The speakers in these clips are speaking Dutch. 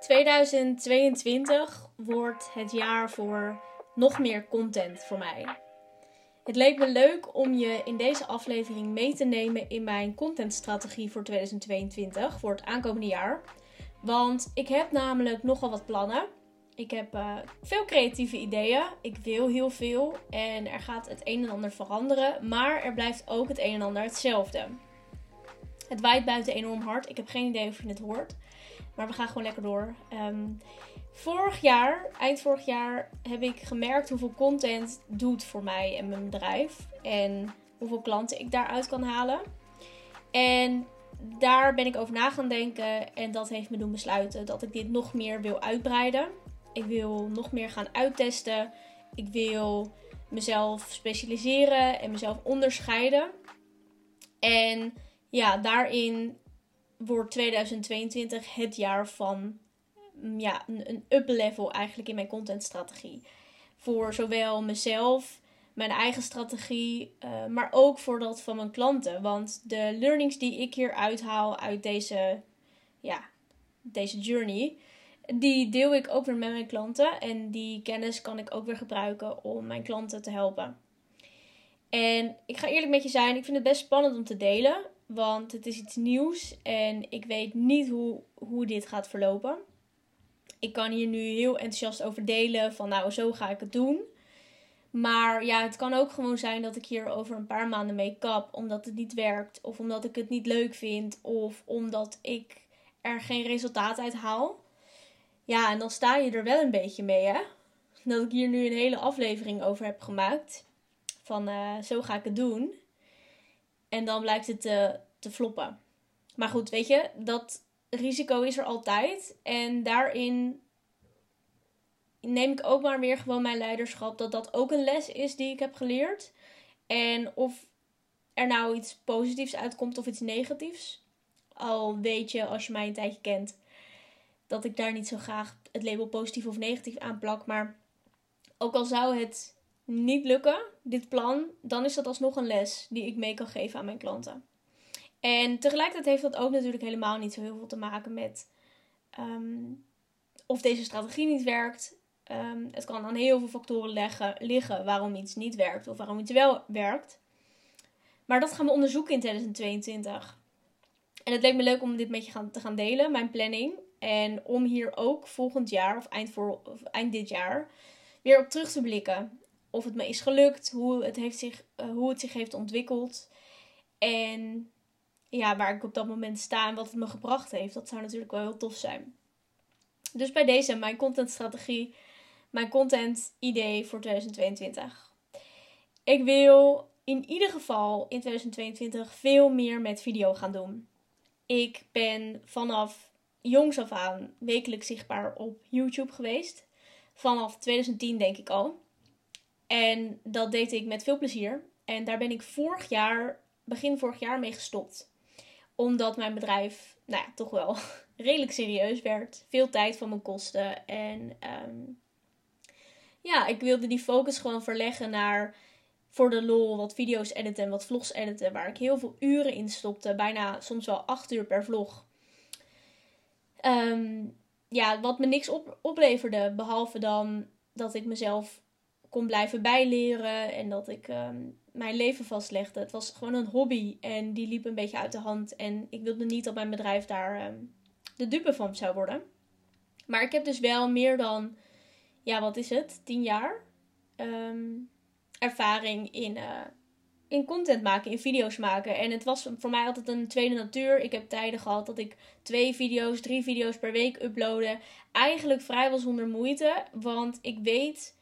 2022 wordt het jaar voor nog meer content voor mij. Het leek me leuk om je in deze aflevering mee te nemen in mijn contentstrategie voor 2022, voor het aankomende jaar. Want ik heb namelijk nogal wat plannen. Ik heb uh, veel creatieve ideeën. Ik wil heel veel en er gaat het een en ander veranderen, maar er blijft ook het een en ander hetzelfde. Het waait buiten enorm hard. Ik heb geen idee of je het hoort. Maar we gaan gewoon lekker door. Ehm, vorig jaar, eind vorig jaar, heb ik gemerkt hoeveel content doet voor mij en mijn bedrijf. En hoeveel klanten ik daaruit kan halen. En daar ben ik over na gaan denken. En dat heeft me doen besluiten dat ik dit nog meer wil uitbreiden. Ik wil nog meer gaan uittesten. Ik wil mezelf specialiseren en mezelf onderscheiden. En ja, daarin wordt 2022 het jaar van mm, ja, een, up-level eigenlijk in mijn contentstrategie. Voor zowel mezelf, mijn eigen strategie, uh, maar ook voor dat van mijn klanten. Want de learnings die ik hier uithaal uit deze, ja, deze journey, die deel ik ook weer met mijn klanten. En die kennis kan ik ook weer gebruiken om mijn klanten te helpen. En ik ga eerlijk met je zijn, ik vind het best spannend om te delen. Want het is iets nieuws en ik weet niet hoe, hoe dit gaat verlopen. Ik kan hier nu heel enthousiast over delen van nou zo ga ik het doen. Maar ja, het kan ook gewoon zijn dat ik hier over een paar maanden mee kap omdat het niet werkt. Of omdat ik het niet leuk vind. Of omdat ik er geen resultaat uit haal. Ja, en dan sta je er wel een beetje mee hè. Dat ik hier nu een hele aflevering over heb gemaakt. Van uh, zo ga ik het doen. En dan blijkt het te, te floppen. Maar goed, weet je, dat risico is er altijd. En daarin neem ik ook maar weer gewoon mijn leiderschap. Dat dat ook een les is die ik heb geleerd. En of er nou iets positiefs uitkomt of iets negatiefs. Al weet je, als je mij een tijdje kent, dat ik daar niet zo graag het label positief of negatief aan plak. Maar ook al zou het niet lukken, dit plan, dan is dat alsnog een les die ik mee kan geven aan mijn klanten. En tegelijkertijd heeft dat ook natuurlijk helemaal niet zo heel veel te maken met ehm, of deze strategie niet werkt. Um, het kan aan heel veel factoren liggen waarom iets niet werkt of waarom iets wel werkt. Maar dat gaan we onderzoeken in 2022. En het leek me leuk om dit met je gaan, te gaan delen, mijn planning. En om hier ook volgend jaar of eind, voor, of eind dit jaar weer op terug te blikken of het me is gelukt, hoe het, heeft zich, uh, hoe het zich heeft ontwikkeld. En ja, waar ik op dat moment sta en wat het me gebracht heeft. Dat zou natuurlijk wel heel tof zijn. Dus bij deze mijn contentstrategie, mijn content idee voor 2022. Ik wil in ieder geval in 2022 veel meer met video gaan doen. Ik ben vanaf jongs af aan wekelijks zichtbaar op YouTube geweest. Vanaf 2010 denk ik al. En dat deed ik met veel plezier. En daar ben ik vorig jaar, begin vorig jaar mee gestopt. Omdat mijn bedrijf, nou ja, toch wel redelijk serieus werd. Veel tijd van me kostte. En um, ja, ik wilde die focus gewoon verleggen naar voor de lol wat video's editen en wat vlogs editen. Waar ik heel veel uren in stopte. Bijna soms wel acht uur per vlog. Um, ja, wat me niks op, opleverde. Behalve dan dat ik mezelf kon blijven bijleren en dat ik ehm, mijn leven vastlegde. Het was gewoon een hobby en die liep een beetje uit de hand. En ik wilde niet dat mijn bedrijf daar um, de dupe van zou worden. Maar ik heb dus wel meer dan, ja, wat is het, tien jaar um, ervaring in, uh, in content maken, in video's maken. En het was voor mij altijd een tweede natuur. Ik heb tijden gehad dat ik twee video's, drie video's per week uploadde. Eigenlijk vrijwel zonder moeite, want ik weet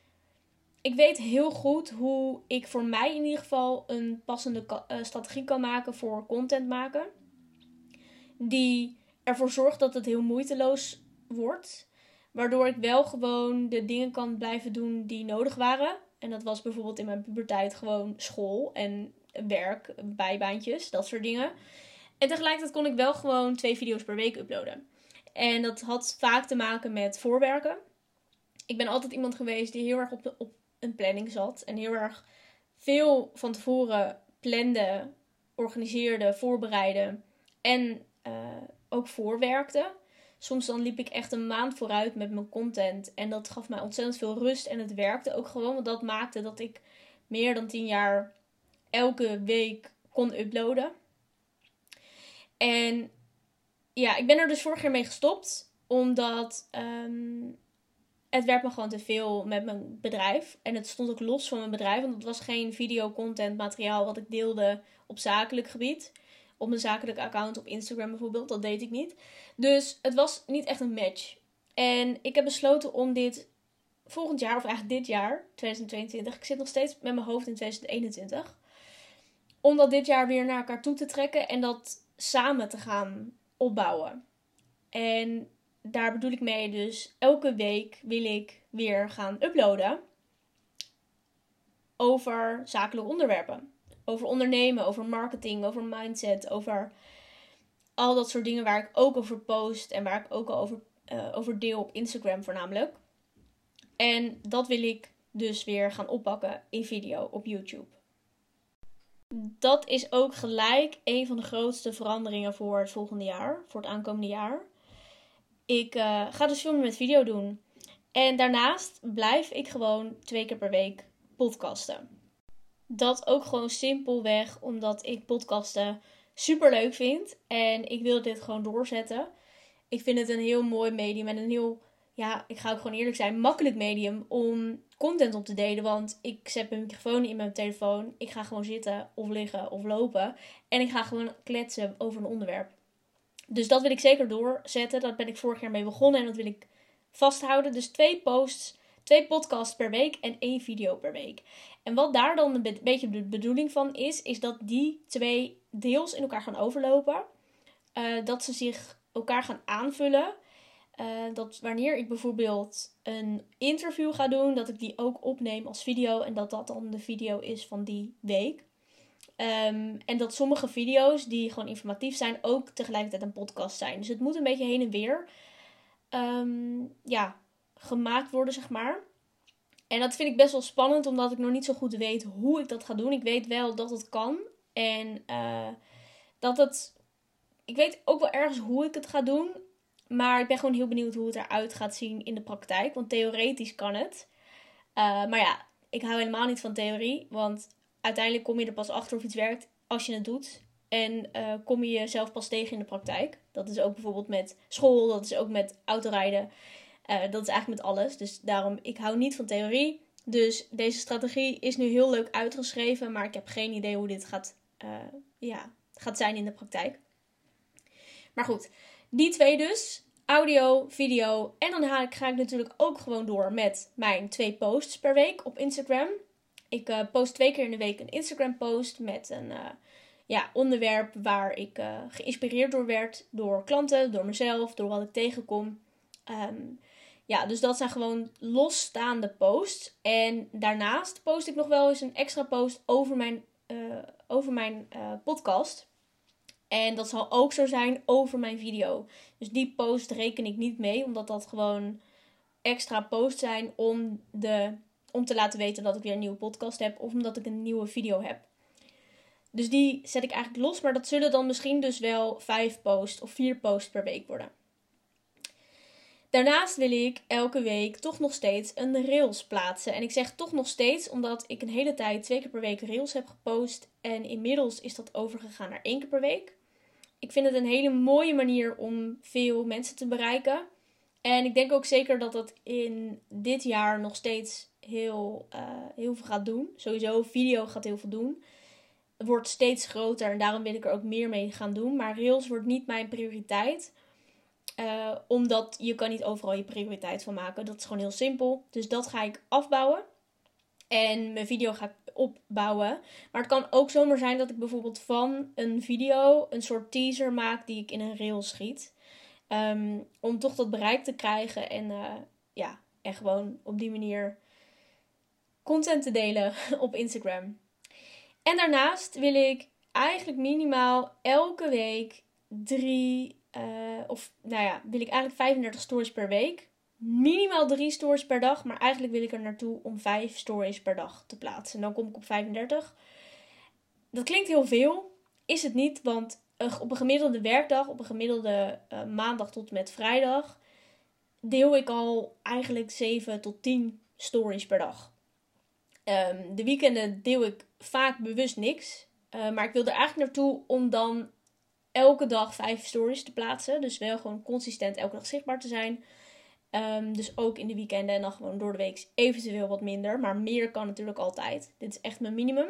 ik weet heel goed hoe ik voor mij in ieder geval een passende uh, strategie kan maken voor content maken. Die ervoor zorgt dat het heel moeiteloos wordt. Waardoor ik wel gewoon de dingen kan blijven doen die nodig waren. En dat was bijvoorbeeld in mijn puberteit gewoon school en werk, bijbaantjes, dat soort dingen. En tegelijkertijd kon ik wel gewoon twee video's per week uploaden. En dat had vaak te maken met voorwerken. Ik ben altijd iemand geweest die heel erg op, op een planning zat. En heel erg veel van tevoren plande, organiseerde, voorbereide en uh, ook voorwerkte. Soms dan liep ik echt een maand vooruit met mijn content. En dat gaf mij ontzettend veel rust. En het werkte ook gewoon. Want dat maakte dat ik meer dan 10 jaar elke week kon uploaden. En ja, ik ben er dus vorig jaar mee gestopt. Omdat ehm, het werd me gewoon te veel met mijn bedrijf. En het stond ook los van mijn bedrijf. Want het was geen video-content materiaal wat ik deelde op zakelijk gebied. Op mijn zakelijke account op Instagram bijvoorbeeld. Dat deed ik niet. Dus het was niet echt een match. En ik heb besloten om dit volgend jaar, of eigenlijk dit jaar, 2022. Ik zit nog steeds met mijn hoofd in 2021. Om dat dit jaar weer naar elkaar toe te trekken en dat samen te gaan opbouwen. En daar bedoel ik mee dus elke week wil ik weer gaan uploaden over zakelijke onderwerpen. Over ondernemen, over marketing, over mindset, over al dat soort dingen waar ik ook over post en waar ik ook al over, uh, over deel op Instagram voornamelijk. En dat wil ik dus weer gaan oppakken in video op YouTube. Dat is ook gelijk een van de grootste veranderingen voor het volgende jaar, voor het aankomende jaar. Ik uh, ga dus filmen met video doen. En daarnaast blijf ik gewoon twee keer per week podcasten. Dat ook gewoon simpelweg omdat ik podcasten super leuk vind. En ik wil dit gewoon doorzetten. Ik vind het een heel mooi medium en een heel, ja, ik ga ook gewoon eerlijk zijn, makkelijk medium om content op te delen. Want ik zet mijn microfoon in mijn telefoon. Ik ga gewoon zitten of liggen of lopen. En ik ga gewoon kletsen over een onderwerp. Dus dat wil ik zeker doorzetten. Dat ben ik vorig jaar mee begonnen en dat wil ik vasthouden. Dus twee posts, twee podcasts per week en één video per week. En wat daar dan een beetje de bedoeling van is, is dat die twee deels in elkaar gaan overlopen. Uh, dat ze zich elkaar gaan aanvullen. Uh, dat wanneer ik bijvoorbeeld een interview ga doen, dat ik die ook opneem als video en dat dat dan de video is van die week. Um, en dat sommige video's die gewoon informatief zijn, ook tegelijkertijd een podcast zijn. Dus het moet een beetje heen en weer um, ja, gemaakt worden, zeg maar. En dat vind ik best wel spannend, omdat ik nog niet zo goed weet hoe ik dat ga doen. Ik weet wel dat het kan. En uh, dat het. Ik weet ook wel ergens hoe ik het ga doen. Maar ik ben gewoon heel benieuwd hoe het eruit gaat zien in de praktijk. Want theoretisch kan het. Uh, maar ja, ik hou helemaal niet van theorie. Want uiteindelijk kom je er pas achter of iets werkt als je het doet. En uh, kom je jezelf pas tegen in de praktijk. Dat is ook bijvoorbeeld met school, dat is ook met autorijden. Uh, dat is eigenlijk met alles. Dus daarom, ik hou niet van theorie. Dus deze strategie is nu heel leuk uitgeschreven, maar ik heb geen idee hoe dit gaat, uh, ja, gaat zijn in de praktijk. Maar goed, die twee dus. Audio, video. En dan ga ik natuurlijk ook gewoon door met mijn twee posts per week op Instagram. Ik uh, post twee keer in de week een Instagram post met een uh, ja, onderwerp waar ik uh, geïnspireerd door werd. Door klanten, door mezelf, door wat ik tegenkom. Um, ja, dus dat zijn gewoon losstaande posts. En daarnaast post ik nog wel eens een extra post over mijn, over mijn podcast. En dat zal ook zo zijn over mijn video. Dus die post reken ik niet mee, omdat dat gewoon extra posts zijn om de om te laten weten dat ik weer een nieuwe podcast heb of omdat ik een nieuwe video heb. Dus die zet ik eigenlijk los, maar dat zullen dan misschien dus wel vijf posts of vier posts per week worden. Daarnaast wil ik elke week toch nog steeds een rails plaatsen. En ik zeg toch nog steeds omdat ik een hele tijd twee keer per week rails heb gepost. En inmiddels is dat overgegaan naar één keer per week. Ik vind het een hele mooie manier om veel mensen te bereiken. En ik denk ook zeker dat dat in dit jaar nog steeds heel, uh, heel veel gaat doen. Sowieso, video gaat heel veel doen. Het wordt steeds groter en daarom wil ik er ook meer mee gaan doen. Maar Rails wordt niet mijn prioriteit. Uh, omdat je kan niet overal je prioriteit van maken. Dat is gewoon heel simpel. Dus dat ga ik afbouwen. En mijn video ga ik opbouwen. Maar het kan ook zomaar zijn dat ik bijvoorbeeld van een video een soort teaser maak die ik in een rail schiet. Um, om toch dat bereik te krijgen en uh, ja, en gewoon op die manier content te delen op Instagram. En daarnaast wil ik eigenlijk minimaal elke week drie, uh, of nou ja, wil ik eigenlijk 35 stories per week. Minimaal drie stories per dag, maar eigenlijk wil ik er naartoe om vijf stories per dag te plaatsen. En dan kom ik op 35. Dat klinkt heel veel, is het niet, want op een gemiddelde werkdag, op een gemiddelde uh, maandag tot met vrijdag, deel ik al eigenlijk 7 tot 10 stories per dag. Um, de weekenden deel ik vaak bewust niks. Uh, maar ik wil er eigenlijk naartoe om dan elke dag 5 stories te plaatsen. Dus wel gewoon consistent elke dag zichtbaar te zijn. Um, dus ook in de weekenden en dan gewoon door de week eventueel wat minder. Maar meer kan natuurlijk altijd. Dit is echt mijn minimum.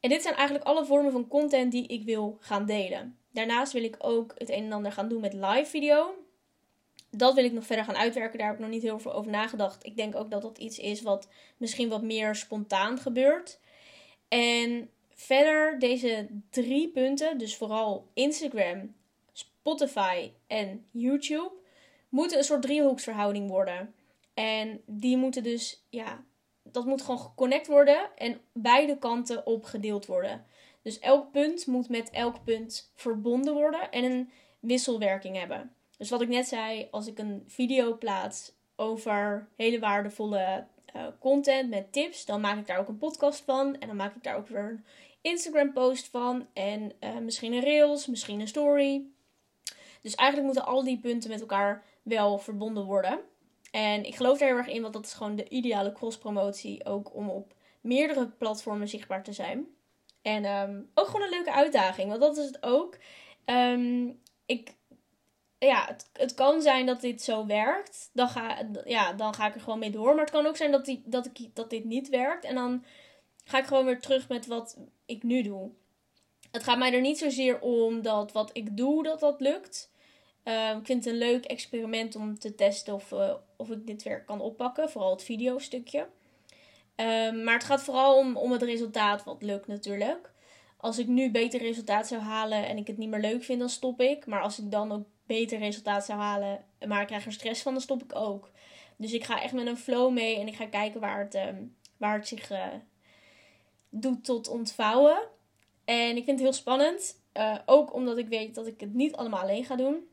En dit zijn eigenlijk alle vormen van content die ik wil gaan delen. Daarnaast wil ik ook het een en ander gaan doen met live video. Dat wil ik nog verder gaan uitwerken. Daar heb ik nog niet heel veel over nagedacht. Ik denk ook dat dat iets is wat misschien wat meer spontaan gebeurt. En verder deze drie punten, dus vooral Instagram, Spotify en YouTube, moeten een soort driehoeksverhouding worden. En die moeten dus, ja, dat moet gewoon geconnect worden en beide kanten opgedeeld worden. Dus elk punt moet met elk punt verbonden worden en een wisselwerking hebben. Dus wat ik net zei, als ik een video plaats over hele waardevolle uh, content met tips, dan maak ik daar ook een podcast van. En dan maak ik daar ook weer een Instagram post van. En uh, misschien een reels, misschien een story. Dus eigenlijk moeten al die punten met elkaar wel verbonden worden. En ik geloof er heel erg in, want dat is gewoon de ideale cross-promotie. Ook om op meerdere platformen zichtbaar te zijn. En um, ook gewoon een leuke uitdaging, want dat is het ook. Um, ik, ja, het, het kan zijn dat dit zo werkt. Dan ga, ja, dan ga ik er gewoon mee door. Maar het kan ook zijn dat, die, dat, ik, dat dit niet werkt. En dan ga ik gewoon weer terug met wat ik nu doe. Het gaat mij er niet zozeer om dat wat ik doe, dat dat lukt. Uh, ik vind het een leuk experiment om te testen of, uh, of ik dit werk kan oppakken. Vooral het videostukje. Uh, maar het gaat vooral om, om het resultaat wat lukt natuurlijk. Als ik nu beter resultaat zou halen en ik het niet meer leuk vind, dan stop ik. Maar als ik dan ook beter resultaat zou halen, maar ik krijg er stress van, dan stop ik ook. Dus ik ga echt met een flow mee en ik ga kijken waar het, ehm, waar het zich uh, doet tot ontvouwen. En ik vind het heel spannend. Uh, ook omdat ik weet dat ik het niet allemaal alleen ga doen.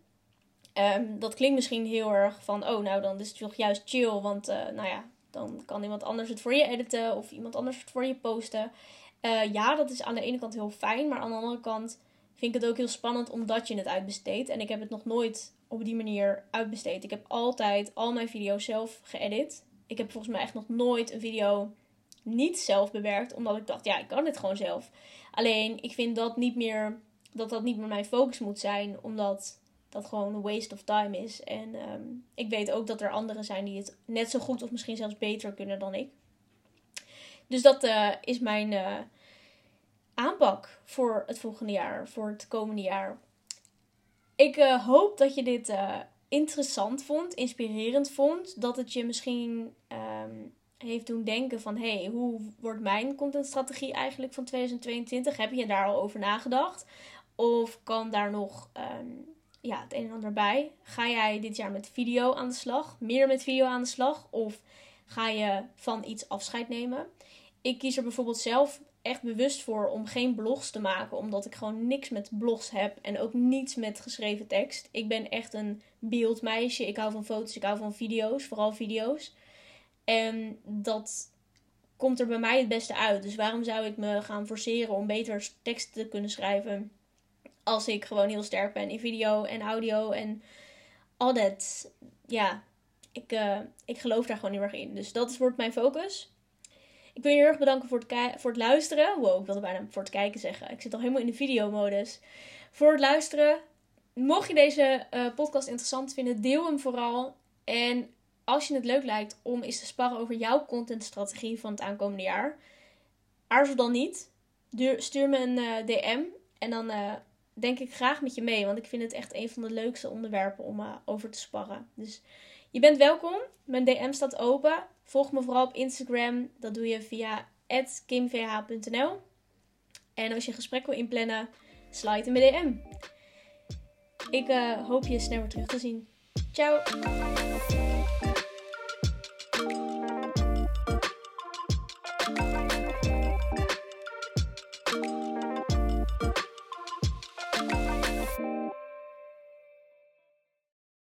Um, dat klinkt misschien heel erg van, oh nou dan is het toch juist chill. Want uh, nou ja, dan kan iemand anders het voor je editen of iemand anders het voor je posten. ja, dat is aan de ene kant heel fijn. Maar aan de andere kant vind ik het ook heel spannend omdat je het uitbesteedt. En ik heb het nog nooit op die manier uitbesteed. Ik heb altijd al mijn video's zelf geëdit. Ik heb volgens mij echt nog nooit een video niet zelf bewerkt, omdat ik dacht, ja, ik kan dit gewoon zelf. Alleen, ik vind dat niet meer, dat dat niet meer mijn focus moet zijn, omdat dat gewoon een waste of time is. En um, ik weet ook dat er anderen zijn die het net zo goed of misschien zelfs beter kunnen dan ik. Dus dat uh, is mijn, uh, aanpak voor het volgende jaar, voor het komende jaar. Ik uh, hoop dat je dit uh, interessant vond, inspirerend vond. Dat het je misschien um, heeft doen denken van... hey, hoe wordt mijn contentstrategie eigenlijk van 2022? Heb je daar al over nagedacht? Of kan daar nog um, ja, het een en ander bij? Ga jij dit jaar met video aan de slag? Meer met video aan de slag? Of ga je van iets afscheid nemen? Ik kies er bijvoorbeeld zelf echt bewust voor om geen blogs te maken. Omdat ik gewoon niks met blogs heb. En ook niets met geschreven tekst. Ik ben echt een beeldmeisje. Ik hou van foto's, ik hou van video's. Vooral video's. En dat komt er bij mij het beste uit. Dus waarom zou ik me gaan forceren om beter tekst te kunnen schrijven. Als ik gewoon heel sterk ben in video en audio en al dat. Ja, ik, uh, ik geloof daar gewoon heel erg in. Dus dat wordt mijn focus. Ik wil je heel erg bedanken voor het, voor het luisteren. Wow, ik wilde bijna voor het kijken zeggen. Ik zit al helemaal in de videomodus. Voor het luisteren. Mocht je deze uh, podcast interessant vinden, deel hem vooral. En als je het leuk lijkt om eens te sparren over jouw contentstrategie van het aankomende jaar, aarzel dan niet. Stuur me een uh, DM en dan uh, denk ik graag met je mee. Want ik vind het echt een van de leukste onderwerpen om over te sparren. Dus je bent welkom. Mijn DM staat open. Volg me vooral op Instagram. Dat doe je via kimvh.nl. En als je een gesprek wil inplannen, slide in mijn DM. Ik uh, hoop je snel weer terug te zien. Ciao!